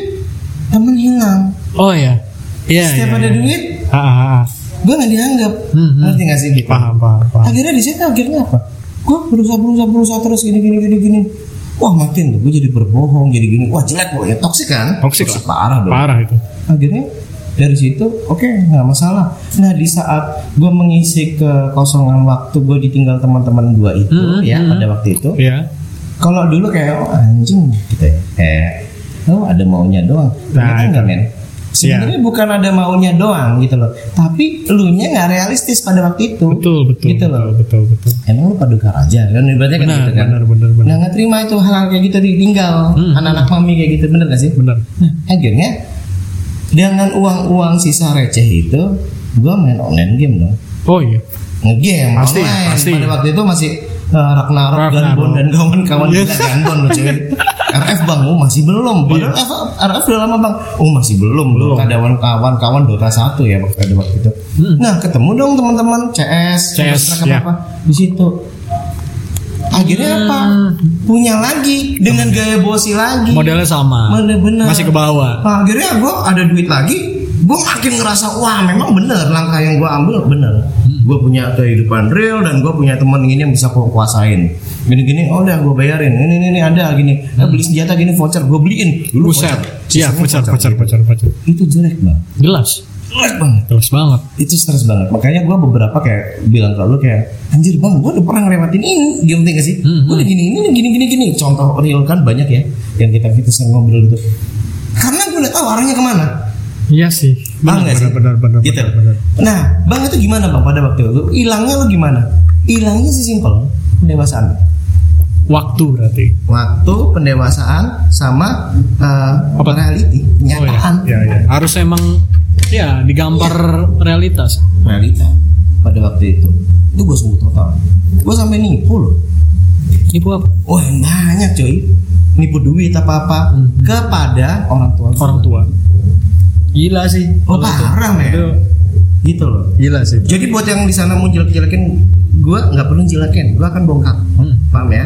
temen hilang Oh ya. Iya, setiap iya, ada iya. duit Ah, ah, ah. Gue nggak dianggap. Hmm, hmm. ngerti nggak sih gitu Paham, paham, paham. akhirnya di situ akhirnya apa? Gue berusaha berusaha berusaha terus gini gini gini gini. Wah makin tuh gue jadi berbohong jadi gini. Wah jelek gue ya toksik kan Toksik parah dong. Parah itu. akhirnya dari situ oke nggak masalah. Nah di saat gue mengisi kekosongan waktu gue ditinggal teman-teman gue itu Hmm, ya hmm. pada waktu itu Iya. kalau dulu kayak oh, anjing gitu ya. Kayak oh ada maunya doang. Nah, itu. men sebenarnya bukan ada maunya doang gitu loh tapi lu nya nggak realistis pada waktu itu Betul, betul. gitu loh Betul, betul, betul. emang lu paduka raja kan ibaratnya kan gitu kan benar, benar, benar. nah nggak terima itu hal kayak gitu ditinggal Hmm. anak-anak mami kayak gitu bener gak sih Benar. Nah, akhirnya dengan uang-uang sisa receh itu gua main online game dong Oh iya. ngegame Pasti, online pasti. pada waktu itu masih uh, Ragnarok, Ragnarok. Gunbon dan kawan-kawan Yes. gila Gunbon loh cuy RF bang, oh masih belum. Padahal Iya. RF, udah lama bang. Oh masih belum. Belum. Kawan kawan-kawan Dota 1 ya waktu ada waktu itu. Hmm. Nah ketemu dong teman-teman CS, CS, ya. apa di situ. Akhirnya apa? Punya lagi dengan gaya bosi lagi. Modelnya sama. Bener-bener. Masih ke bawah. Nah, akhirnya gue ada duit lagi, gue makin ngerasa wah memang bener langkah yang gue ambil bener. Gue punya kehidupan real dan gue punya temen ini yang bisa gue kuasain. Gini-gini, oh udah gue bayarin. Ini ini, ini ada gini. Eh, beli senjata gini voucher, gue beliin. Dulu voucher. Iya, voucher, voucher, voucher, voucher. Itu jelek bang, Jelas. jelek banget. Jelas banget. Itu stres banget. Makanya gue beberapa kayak bilang ke lu kayak anjir bang, gue udah pernah ngelewatin ini. Gitu gak sih? Hmm, Gue udah gini ini gini gini gini. Contoh real kan banyak ya yang kita kita sering ngobrol gitu. Karena gue udah tahu arahnya ke mana. Iya sih. Bang sih? benar, benar, gitu. benar, benar. Nah, bang itu gimana bang pada waktu itu? Hilangnya lo gimana? Hilangnya sih simpel, pendewasaan. Waktu berarti. Waktu, pendewasaan, sama uh, Apa? reality, Oh kenyataan, iya, iya, iya. Harus emang ya digampar realitas. realita pada waktu itu. Itu gue sembuh total. Gue sampai nipu loh. Ibu apa? Wah banyak cuy. Nipu duit apa apa Hmm. kepada orang tua. Orang tua. Gila sih. Oh parah men. Itu Gitu loh. gila sih. Jadi buat yang di sana mau jelek-jelekin, gue nggak perlu jelekin, gue akan bongkar. Hmm. Paham ya?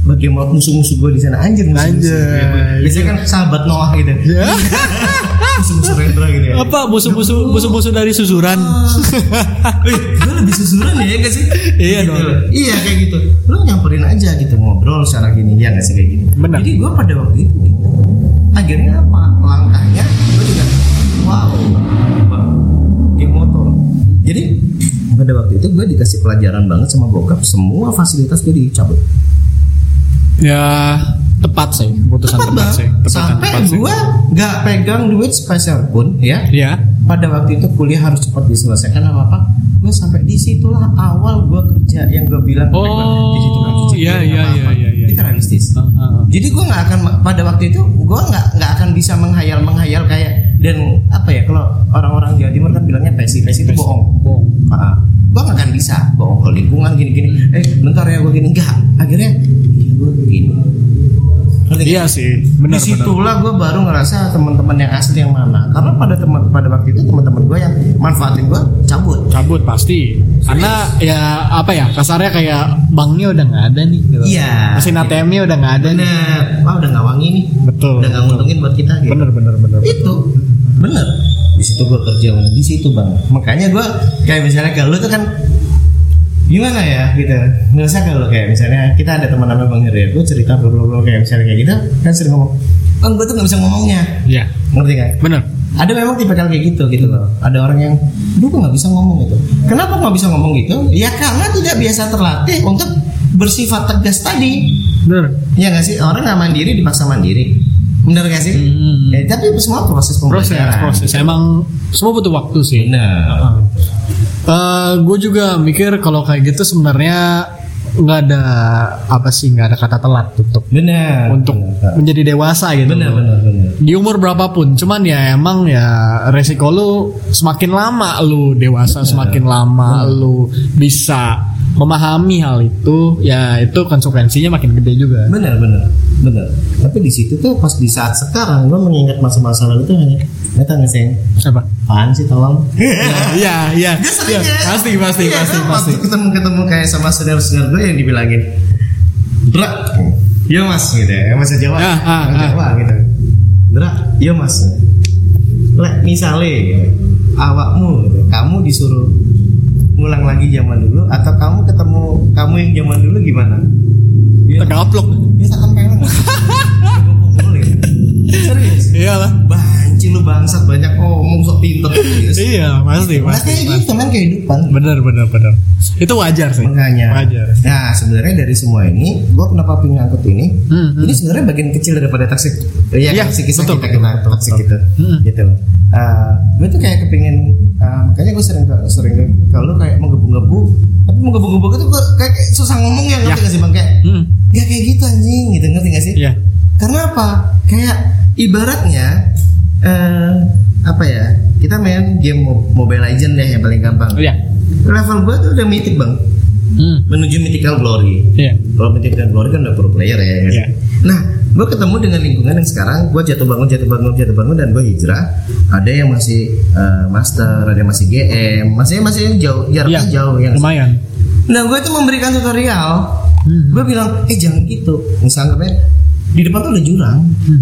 Bagaimana musuh-musuh gue di sana anjir musuh-musuh. Anjir. Biasanya kan sahabat Noah gitu. Ya. [laughs] musuh-musuh Rendra gitu ya. apa musuh-musuh musuh-musuh dari susuran? Eh, gue lebih susuran ya gak sih? Iya Gitu. dong. Iya kayak gitu. Lo nyamperin aja gitu ngobrol secara gini ya gak sih kayak gini. Benar. Jadi gue pada waktu itu gitu. Akhirnya apa? Langkahnya wow. motor. Jadi pada waktu itu gue dikasih pelajaran banget sama bokap semua fasilitas gue dicabut. ya tepat sih, putusan tepat, Bang. sih. Tepat Sampai tepat gue nggak pegang duit spesial pun ya. Ya. pada waktu itu kuliah harus cepat diselesaikan apa apa gue sampai di situlah awal gue kerja yang gue bilang Oh, di situ kan iya, iya, iya, iya, iya. itu realistis Ah, ah, ah. jadi gue nggak akan pada waktu itu gue nggak nggak akan bisa menghayal menghayal kayak dan apa ya kalau orang-orang Jawa Timur kan bilangnya pesi pesi itu bohong. Bohong. Ah, gue nggak akan bisa bohong. Ke lingkungan gini gini eh bentar ya gue gini. Enggak akhirnya iya gue begini nggak? Iya sih, benar. Di situlah gue baru ngerasa teman-teman yang asli yang mana. Karena pada teman pada waktu itu teman-teman gue yang manfaatin gue cabut. Cabut pasti. Karena ya apa ya kasarnya kayak banknya udah nggak ada nih. Gitu. Iya. Mesin ATM-nya udah nggak ada nih. Bener. Wah udah nggak wangi nih. Betul. Udah nggak nguntungin buat kita gitu. Bener bener bener. Itu bener. Di situ gue kerja di situ bang. Makanya gue kayak misalnya kalau lu tuh kan gimana ya gitu. Usah kalau kayak misalnya kita ada teman namanya bang Heri gue cerita bla bla bla kayak misalnya kayak gitu kan sering ngomong bang gue tuh nggak bisa ngomongnya. Iya. ngerti nggak? Bener. ada memang tipe kayak gitu gitu loh. Ada orang yang dulu nggak bisa ngomong gitu. Kenapa nggak bisa ngomong gitu? Ya karena tidak biasa terlatih untuk bersifat tegas tadi. Bener. ya nggak sih? Orang nggak mandiri dipaksa mandiri. Bener nggak sih? Hmm. ya, tapi itu semua proses Proses pembelajaran. proses. Emang semua butuh waktu sih. Bener gue juga mikir kalau kayak gitu sebenarnya nggak ada apa sih nggak ada kata telat untuk benar untuk benar menjadi dewasa gitu. Benar benar benar. di umur berapapun cuman ya emang ya resiko lu semakin lama lu dewasa semakin lama lu bisa memahami hal itu ya itu konsekuensinya makin gede juga. Benar benar benar. Tapi di situ tuh pas di saat sekarang gue mengingat masa-masa lalu tuh hanya nggak nggak sih apa? Apaan sih tolong? [laughs] Iya iya. Ya. pasti pasti Iya, pasti kan, pasti. ketemu ketemu kayak sama senior-senior gue yang dibilangin Dra Iya mas gitu ya. Bahasa Jawa. Ah, ah, ah. Jawa gitu. Dra Iya mas. Lek misalnya Awakmu gitu, Kamu disuruh Ngulang lagi zaman dulu Atau kamu ketemu Kamu yang zaman dulu gimana? Iya Tegaplok Dia takkan pengen Serius? Iyalah Banci lu bangsat Banyak ngomong sok pinter iya pasti pasti gitu men kehidupan bener bener bener itu wajar sih Makanya. wajar Nah, sebenarnya dari semua ini, gua kenapa pengen angkut ini? Hmm, hmm. Ini sebenarnya bagian kecil daripada toxic. Ya, Iya, kan, si kisah betul, kita kita betul, toxic betul. gitu. Hmm. Gitu. Uh, gue tuh kayak kepingin uh, makanya gue sering sering kalau kayak menggebu-gebu tapi menggebu-gebu itu gua kayak kayak susah ngomong ya ngerti Ya. gak sih bang kayak hmm. nggak kayak gitu anjing gitu ngerti gak sih iya karena apa kayak ibaratnya eh apa ya? Kita main game Mo- Mobile Legend deh yang paling gampang. Iya. Level gue tuh udah mythic bang. Hmm. menuju mythical glory. Iya. Kalau mythical glory kan udah pro player ya kan? Iya. nah gue ketemu dengan lingkungan yang sekarang. Gue jatuh bangun jatuh bangun jatuh bangun dan gue hijrah. Ada yang masih eh, master ada yang masih GM masih masih jauh jaraknya iya. jauh yang lumayan. Nah gue tuh memberikan tutorial. Hmm. gue bilang eh jangan gitu. Misalnya di depan tuh ada jurang. Hmm.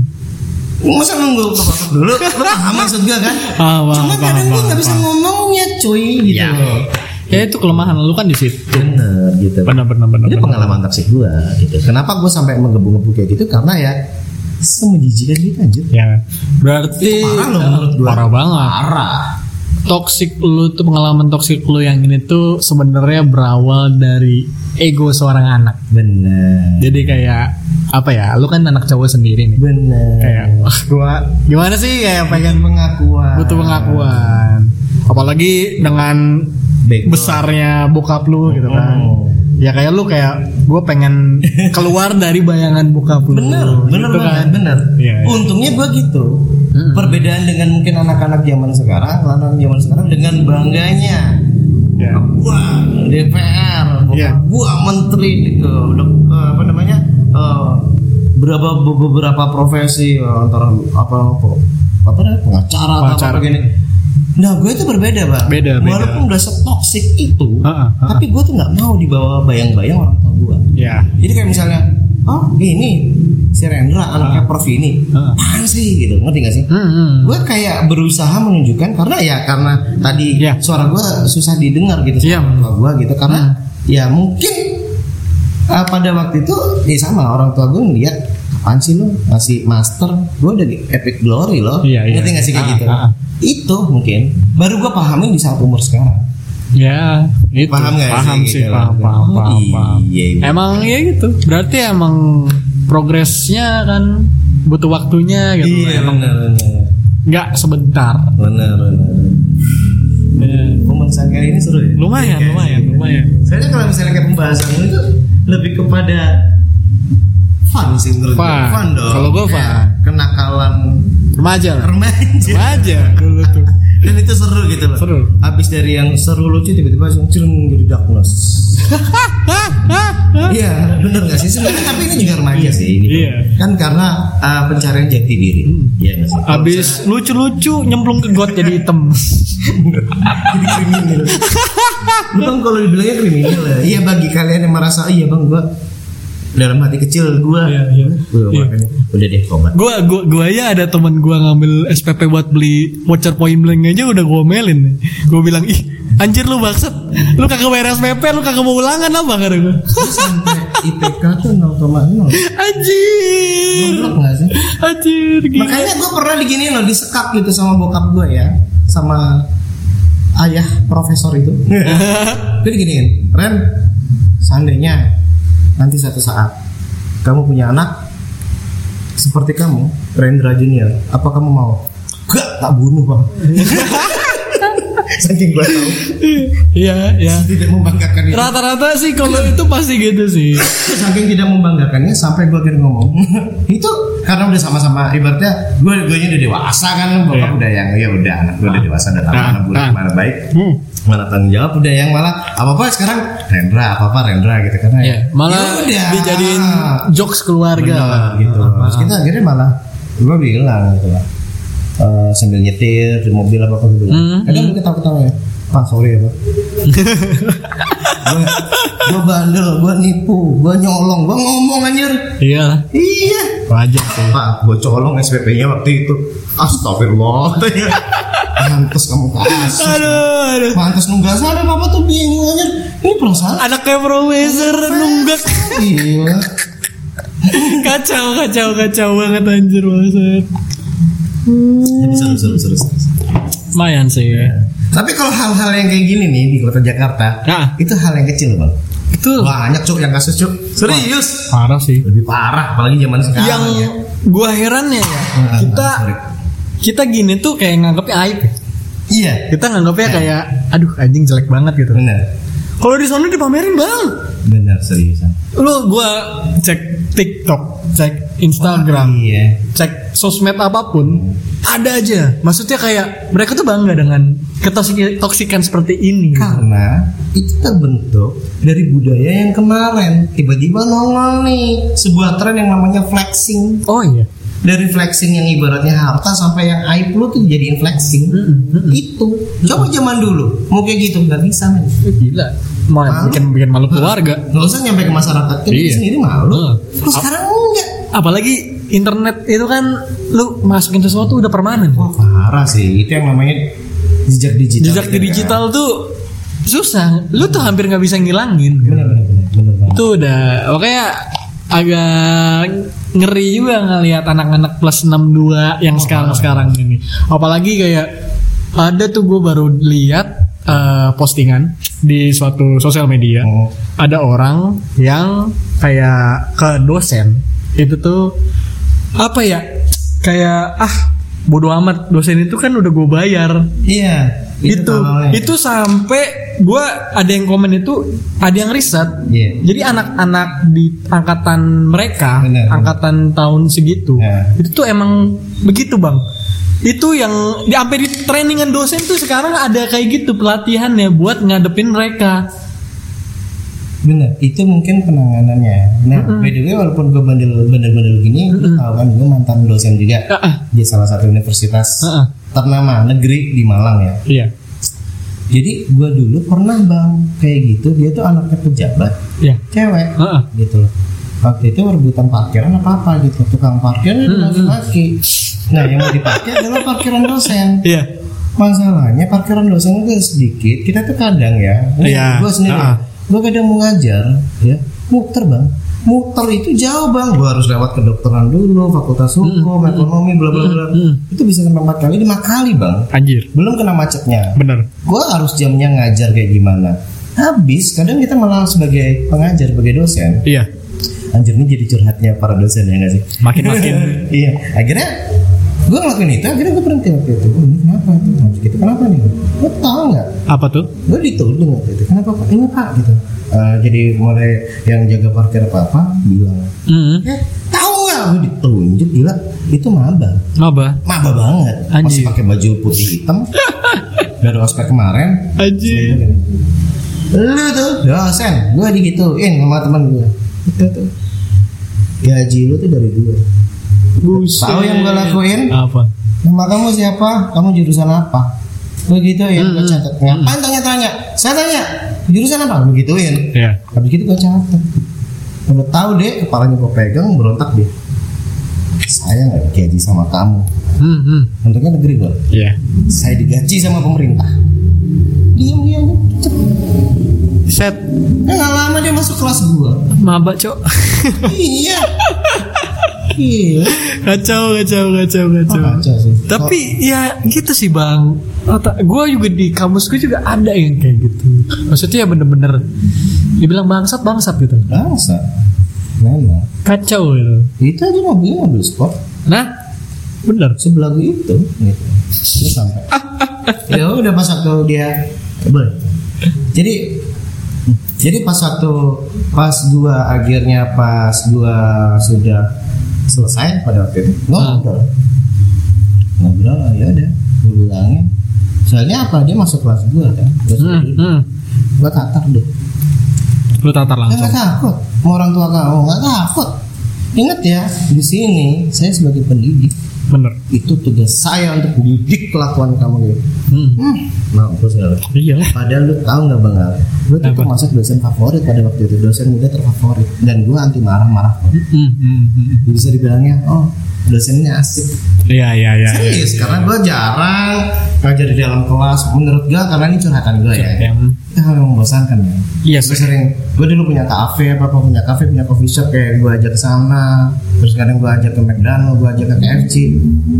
Masa nunggu dulu paham maksud gue kan? Ah, paham, cuma paham, kadang gue nggak bisa ngomongnya cuy gitu Ya. loh. Ya itu kelemahan lu kan di situ. Bener gitu. Benar benar benar itu benar. pengalaman toksik gue gitu. Kenapa gue sampai menggebu-gebu kayak gitu? Karena ya semenjijikan gitu anjir. Ya. Berarti parah loh menurut gua. parah banget. Parah. Toxic lu tuh pengalaman toxic lu yang ini tuh sebenarnya berawal dari ego seorang anak. Bener. Jadi kayak apa ya? Lu kan anak cowok sendiri nih. Bener. Kayak wah. Gua gimana sih? Kayak pengen pengakuan. butuh pengakuan. Apalagi dengan besarnya bokap lu gitu kan. Oh. ya kayak lu kayak gue pengen [laughs] keluar dari bayangan bokap lu. Bener bener gitu banget bener. Iya, iya. untungnya gue gitu. Mm-mm. perbedaan dengan mungkin anak-anak zaman sekarang anak zaman sekarang dengan bangganya. Ya. bokap gua DPR bokap Iya. gua menteri gitu. Dok- eh, apa namanya eh, berapa beberapa profesi eh, antara apa apa apa namanya, pengacara atau Pengacara. apa gini nah gue itu berbeda bang Beda, beda. walaupun udah setoksik itu Ha-ha, ha-ha. tapi gue tuh nggak mau dibawa bayang-bayang orang tua gue ya jadi kayak misalnya, oh ini si Rendra anaknya Prof ini, apaan sih gitu, ngerti gak sih? Hmm, hmm. Gue kayak berusaha menunjukkan karena ya karena tadi Iya. suara gue susah didengar gitu sama orang tua gue gitu karena ya mungkin uh, pada waktu itu ya sama orang tua gue ngeliat apaan sih lo masih master gue udah di epic glory loh Iya, iya. ngerti gak sih kayak Ah, gitu ah, ah. itu mungkin baru gue pahamin di saat umur sekarang Ya, itu Paham nggak paham sih, sih, gitu paham, loh? paham, Oh, paham, paham. iya, iya. Emang ya gitu. Berarti emang progresnya kan butuh waktunya gitu. iya emang benar benar nggak sebentar. benar benar Ya. pembahasan kali ini seru ya Lumayan, Iya, lumayan, iya. lumayan. Soalnya kalau misalnya kayak pembahasan ini tuh lebih kepada fun sih menurut gue. Fun. Fun dong. Kalau gue fun. Ya, kenakalan Remaja lah. remaja. Remaja dulu tuh. Dan itu seru gitu loh. Seru. Habis dari yang seru lucu tiba-tiba langsung cereng jadi darkness. [laughs] Iya, bener gak sih sebenarnya? Tapi ini juga remaja sih. Gitu. Iya. Kan karena uh, pencarian jati diri. Iya nggak sih. Kalau Abis lucu-lucu nyemplung ke got jadi hitam. [laughs] jadi kriminal. Lu bang kalau dibilangnya kriminal ya. Iya bagi kalian yang merasa iya bang gua dalam hati kecil gua, Iya, iya. gua Iya. makanya udah deh tobat. Gua gua gua ya ada teman gua ngambil SPP buat beli voucher point blank aja udah gua melin. Gua bilang, "Ih, anjir lu maksud lu kagak bayar SPP, lu kagak mau ulangan apa kata gua." Sampai IPK tuh 0,0. Anjir. Goblok nggak sih? Anjir. Makanya gua pernah diginiin loh disekap gitu sama bokap gua ya, sama ayah profesor itu. [laughs] Itu diginiin, Ren, seandainya nanti satu saat kamu punya anak seperti kamu, Rendra Junior, apa kamu mau? Gak, tak bunuh bang. [laughs] [laughs] saking gue tahu Iya, iya. tidak membanggakan Rata-rata sih kalau itu pasti gitu sih. [laughs] saking tidak membanggakannya sampai gue akhirnya ngomong [laughs] itu karena udah sama-sama ibaratnya gue gue udah dewasa kan bokap Iya. udah yang ya udah anak gue udah dewasa udah tahu Ah, mana buruk ah. mana baik Hmm. mana tanggung jawab udah yang malah apa apa sekarang Rendra apa apa Rendra gitu karena Iya, malah ya dijadiin jokes Bener, keluarga. gitu Ah, terus kita akhirnya malah gue bilang gitu lah eh, sambil nyetir di mobil apa apa gitu. Hmm, kadang kita ketawa ketawa ya. Pak sorry ya pak. [laughs] Gue bandel gue nipu gue nyolong gue ngomong anjir. Iya, iya. Wajar sih. pak gue colong SPP nya waktu itu. Astagfirullah. [laughs] Pantes kamu kasus Aduh, aduh. pantes nunggas ada bapak tuh bingung anjir. Ini perasaan Anaknya profesor nunggak. iya. [laughs] Kacau, kacau, kacau banget anjir banget. Jadi seru seru. Lumayan sih. Tapi kalau hal-hal yang kayak gini nih di kota Jakarta, Nah. itu hal yang kecil bang. Itu Banyak cuk yang kasus cuk. Serius. parah sih. Lebih parah, apalagi zaman sekarang. Yang ya. gua herannya ya, Ah, kita sorry. kita gini tuh kayak nganggapnya aib. ya. Iya. Kita nganggapnya kayak aduh anjing jelek banget gitu. Benar. Kalau di sana dipamerin bang. Benar seriusan. Lu gua cek TikTok, cek Instagram, Iya. cek sosmed apa pun, ada aja. Maksudnya kayak mereka tuh bangga dengan ketoksikan seperti ini. Karena itu terbentuk dari budaya yang kemarin tiba-tiba nongol nih sebuah tren yang namanya flexing. Oh iya. Dari flexing yang ibaratnya harta sampai yang aib lu tuh dijadiin flexing. Itu. Coba zaman dulu mau kayak gitu nggak bisa men. Gila. Mau Malu. bikin bikin malu keluarga. Nggak usah nyampe ke masyarakat kan Iya. sendiri malu. Heeh. Terus sekarang enggak. Apalagi internet itu kan lu masukin sesuatu udah permanen. Wah parah sih itu yang namanya jejak digital. Jejak di digital tuh susah. Lu tuh hampir nggak bisa ngilangin. Bener bener bener bener. Itu udah oke agak ngeri juga ngelihat anak-anak plus 62 yang sekarang-sekarang ini. Apalagi kayak ada tuh gue baru lihat eh, postingan di suatu sosial media. Oh. Ada orang yang kayak ke dosen itu tuh apa ya? Kayak ah bodoh amat dosen itu kan udah gue bayar Iya. itu tololnya. itu sampai gua ada yang komen itu ada yang riset Iya. jadi anak-anak di angkatan mereka Benar. angkatan tahun segitu Ya. itu tuh emang begitu bang itu yang di sampai di trainingan dosen tuh sekarang ada kayak gitu pelatihannya buat ngadepin mereka Bener, itu mungkin penanganannya. Nah, by the way, walaupun gue bandel bandel-bandel gini, lu tahu kan gue mantan dosen juga Ah, ah. di salah satu universitas Ah, ah. ternama negeri di Malang ya. iya Jadi gue dulu pernah bang kayak gitu, dia tuh anaknya pejabat, iya cewek, Ah, ah. gitu loh. Waktu itu rebutan parkiran apa apa gitu, tukang parkirnya laki-laki. Nah, yang mau dipakai adalah parkiran dosen. iya Masalahnya parkiran dosen itu sedikit. Kita tuh kadang ya, Iya. gue sendiri, Ah. Gue kadang mau ngajar, ya, muter bang. Muter itu jauh bang, gue harus lewat kedokteran dulu, fakultas hukum, ekonomi, bla bla bla. Itu bisa sampai empat kali, lima kali bang. anjir Belum kena macetnya. bener Gue harus jamnya ngajar kayak gimana. Habis, kadang kita malah sebagai pengajar, sebagai dosen. iya Anjir ini jadi curhatnya para dosen ya nggak sih? makin-makin [laughs] iya akhirnya gue ngelakuin itu akhirnya gue berhenti waktu itu. Oh, ini kenapa? Tuh Maksud gitu kenapa nih? Lo tau nggak? Apa tuh? Gue dituding waktu itu kenapa pak? Ini pak gitu. Eh, jadi mulai yang jaga parkir apa apa bilang hmm. eh tahu nggak? Gue ditunjuk gila itu maba. Apa maba banget. Masih Anjir. pakai baju putih hitam. [laughs] Dari ospek kemarin. Anjir lu tuh dosen gue digituin sama teman gue itu tuh. Gaji lu tuh dari gue Buset. Tahu yang gue lakuin? apa Nama kamu siapa? Kamu jurusan apa? Begitu ya, gue Hmm. catat. Ngapain tanya-tanya? Saya tanya, jurusan apa? Begituin. ya Habis gitu gue catat. Udah tahu deh, kepalanya gue pegang, berontak dia. Saya nggak digaji sama kamu. hmm, hmm. Untungnya negeri gue. iya Saya digaji sama pemerintah. Diam diam, set nggak lama dia masuk kelas gue. maba cok iya. [laughs] Iya. kacau kacau kacau kacau Kacau sih. tapi ya gitu sih bang gue juga di kamus gue juga ada yang kayak gitu maksudnya ya bener-bener dibilang bangsat bangsat gitu Bangsa. Memang. kacau gitu Itu aja mobilnya mobil sport. nah bener sebelah itu gitu. Terus sampai [laughs] ya udah pas waktu dia boleh jadi jadi pas waktu pas gua akhirnya pas gua sudah selesai pada waktu itu. Ngobrol. Ngobrol ya udah gua bilangin. Soalnya apa dia masuk kelas gua kan terus Hmm, hmm. gua tatar deh Lu tatar langsung. nggak takut sama orang tua kamu nggak takut. Ingat ya di sini saya sebagai pendidik Bener. itu tugas saya untuk mendidik kelakuan kamu gitu Hmm. hmm, mampus nggak lu? Iya lah. Padahal lu tahu nggak bang Al? Gue tuh termasuk dosen favorit pada waktu itu dosen muda terfavorit dan gue anti marah-marah. Hmm, hmm, hmm. Bisa dibilangnya oh dosennya asik. Iya iya iya. iya. Serius karena gue jarang ngajar di dalam kelas. Menurut gue karena ini curhatan gue ya. Ya. Itu hal yang membosankan ya. Iya Gue sering, gue dulu punya kafe, apa apa punya kafe, punya coffee shop kayak gue ajak ke sana, terus kadang gue ajak ke McDonald, gue ajak ke KFC,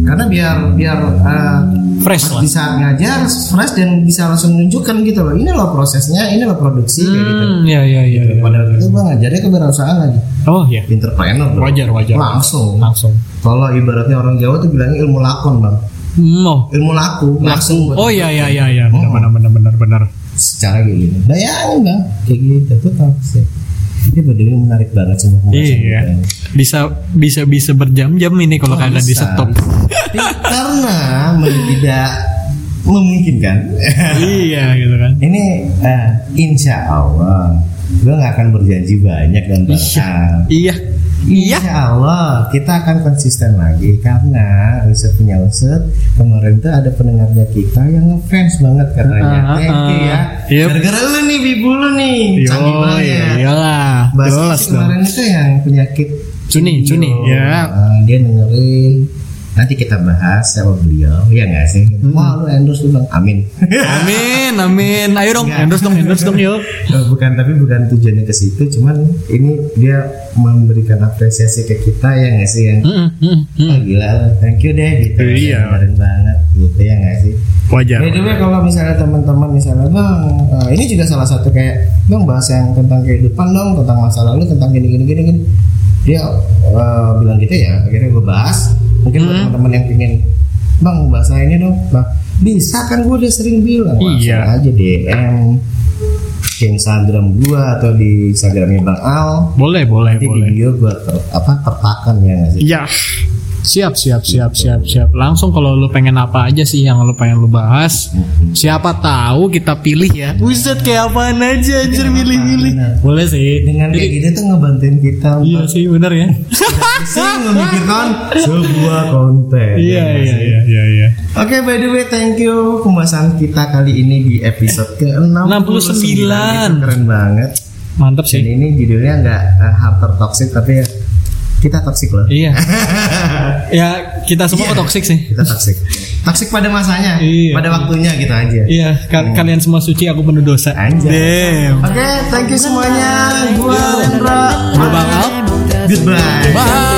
karena biar biar uh, Fresh pas lah. di saat ngajar fresh dan bisa langsung menunjukkan gitu loh, ini loh prosesnya, ini loh produksi kayak gitu. Hmm, iya iya iya. iya. Pada waktu itu gue ngajarnya kewirausahaan lagi, Oh iya. entrepreneur bro. Wajar wajar. Langsung. Langsung. Kalau ibaratnya orang Jawa tuh bilangnya ilmu lakon bang, Mau. ilmu laku, langsung. Oh iya iya iya iya. Benar Oh. benar benar benar benar. Secara kayak gini. Bayangin bang, kayak gitu tuh toxic. Ini bener menarik banget semua Iya. kita. Bisa bisa bisa berjam-jam ini kalau Oh, kagak di stop. karena tidak memungkinkan. iya gitu kan. Ini eh, insya Allah gue nggak akan berjanji banyak dan bakal. Iya. Iya. Insya Allah kita akan konsisten lagi karena riset punya riset kemarin tuh ada pendengarnya kita yang ngefans banget katanya. Ah, Thank you ya. ah. Yep. Gara-gara lu nih bibu lu nih. Yo, Canggih banget. iya, iyalah. Bahas kemarin itu yang penyakit Cuni, cuni, ya. uh, dia dengerin nanti kita bahas sama beliau ya nggak sih wah lu endorse lu bang amin Amin, amin. Ayo dong, Enggak. endorse dong, endorse dong yuk. Eh, bukan tapi bukan tujuannya ke situ cuman ini dia memberikan apresiasi ke kita ya nggak sih yang Hmm, hmm, hmm. oh, gila thank you deh gitu Iya. keren banget gitu ya nggak sih Wajar. By the way kalau misalnya teman-teman misalnya bang eh, ini juga salah satu kayak bang bahas yang tentang kehidupan dong tentang masa lalu tentang gini gini gini gini dia eh, bilang gitu ya akhirnya gue bahas mungkin buat Hmm. teman-teman yang pingin bang bahasa ini dong bang bisa kan gue udah sering bilang Iya. aja DM ke Instagram gue atau di Instagramnya bang Al Boleh, boleh, nanti di boleh. bio gue ter, apa terpakan ya nggak sih Iya. Siap, siap, siap, siap, siap. Langsung kalau lu pengen apa aja sih yang lu pengen lu bahas, siapa tahu kita pilih ya. Buset kayak apaan aja anjir milih-milih. benar. Boleh sih. dengan kayak gini tuh ngebantuin kita Iya sih, bener ya. sih memikirkan sebuah konten. Iya, Ya, iya, iya, iya, iya. Oke, by the way, thank you pembahasan kita kali ini di episode ke 69 69. Keren banget. Mantap Dan sih. ini judulnya nggak uh, toxic tapi ya kita toksik loh. Iya. [laughs] ya kita semua iya, toksik sih. Kita toksik. Toksik pada masanya, iya, pada waktunya gitu aja. Iya. Ka hmm. Kalian semua suci, aku penuh dosa. Anjay. Oke, okay, thank you semuanya. Gua Lendra. Gua Bang Al. Goodbye. Bye.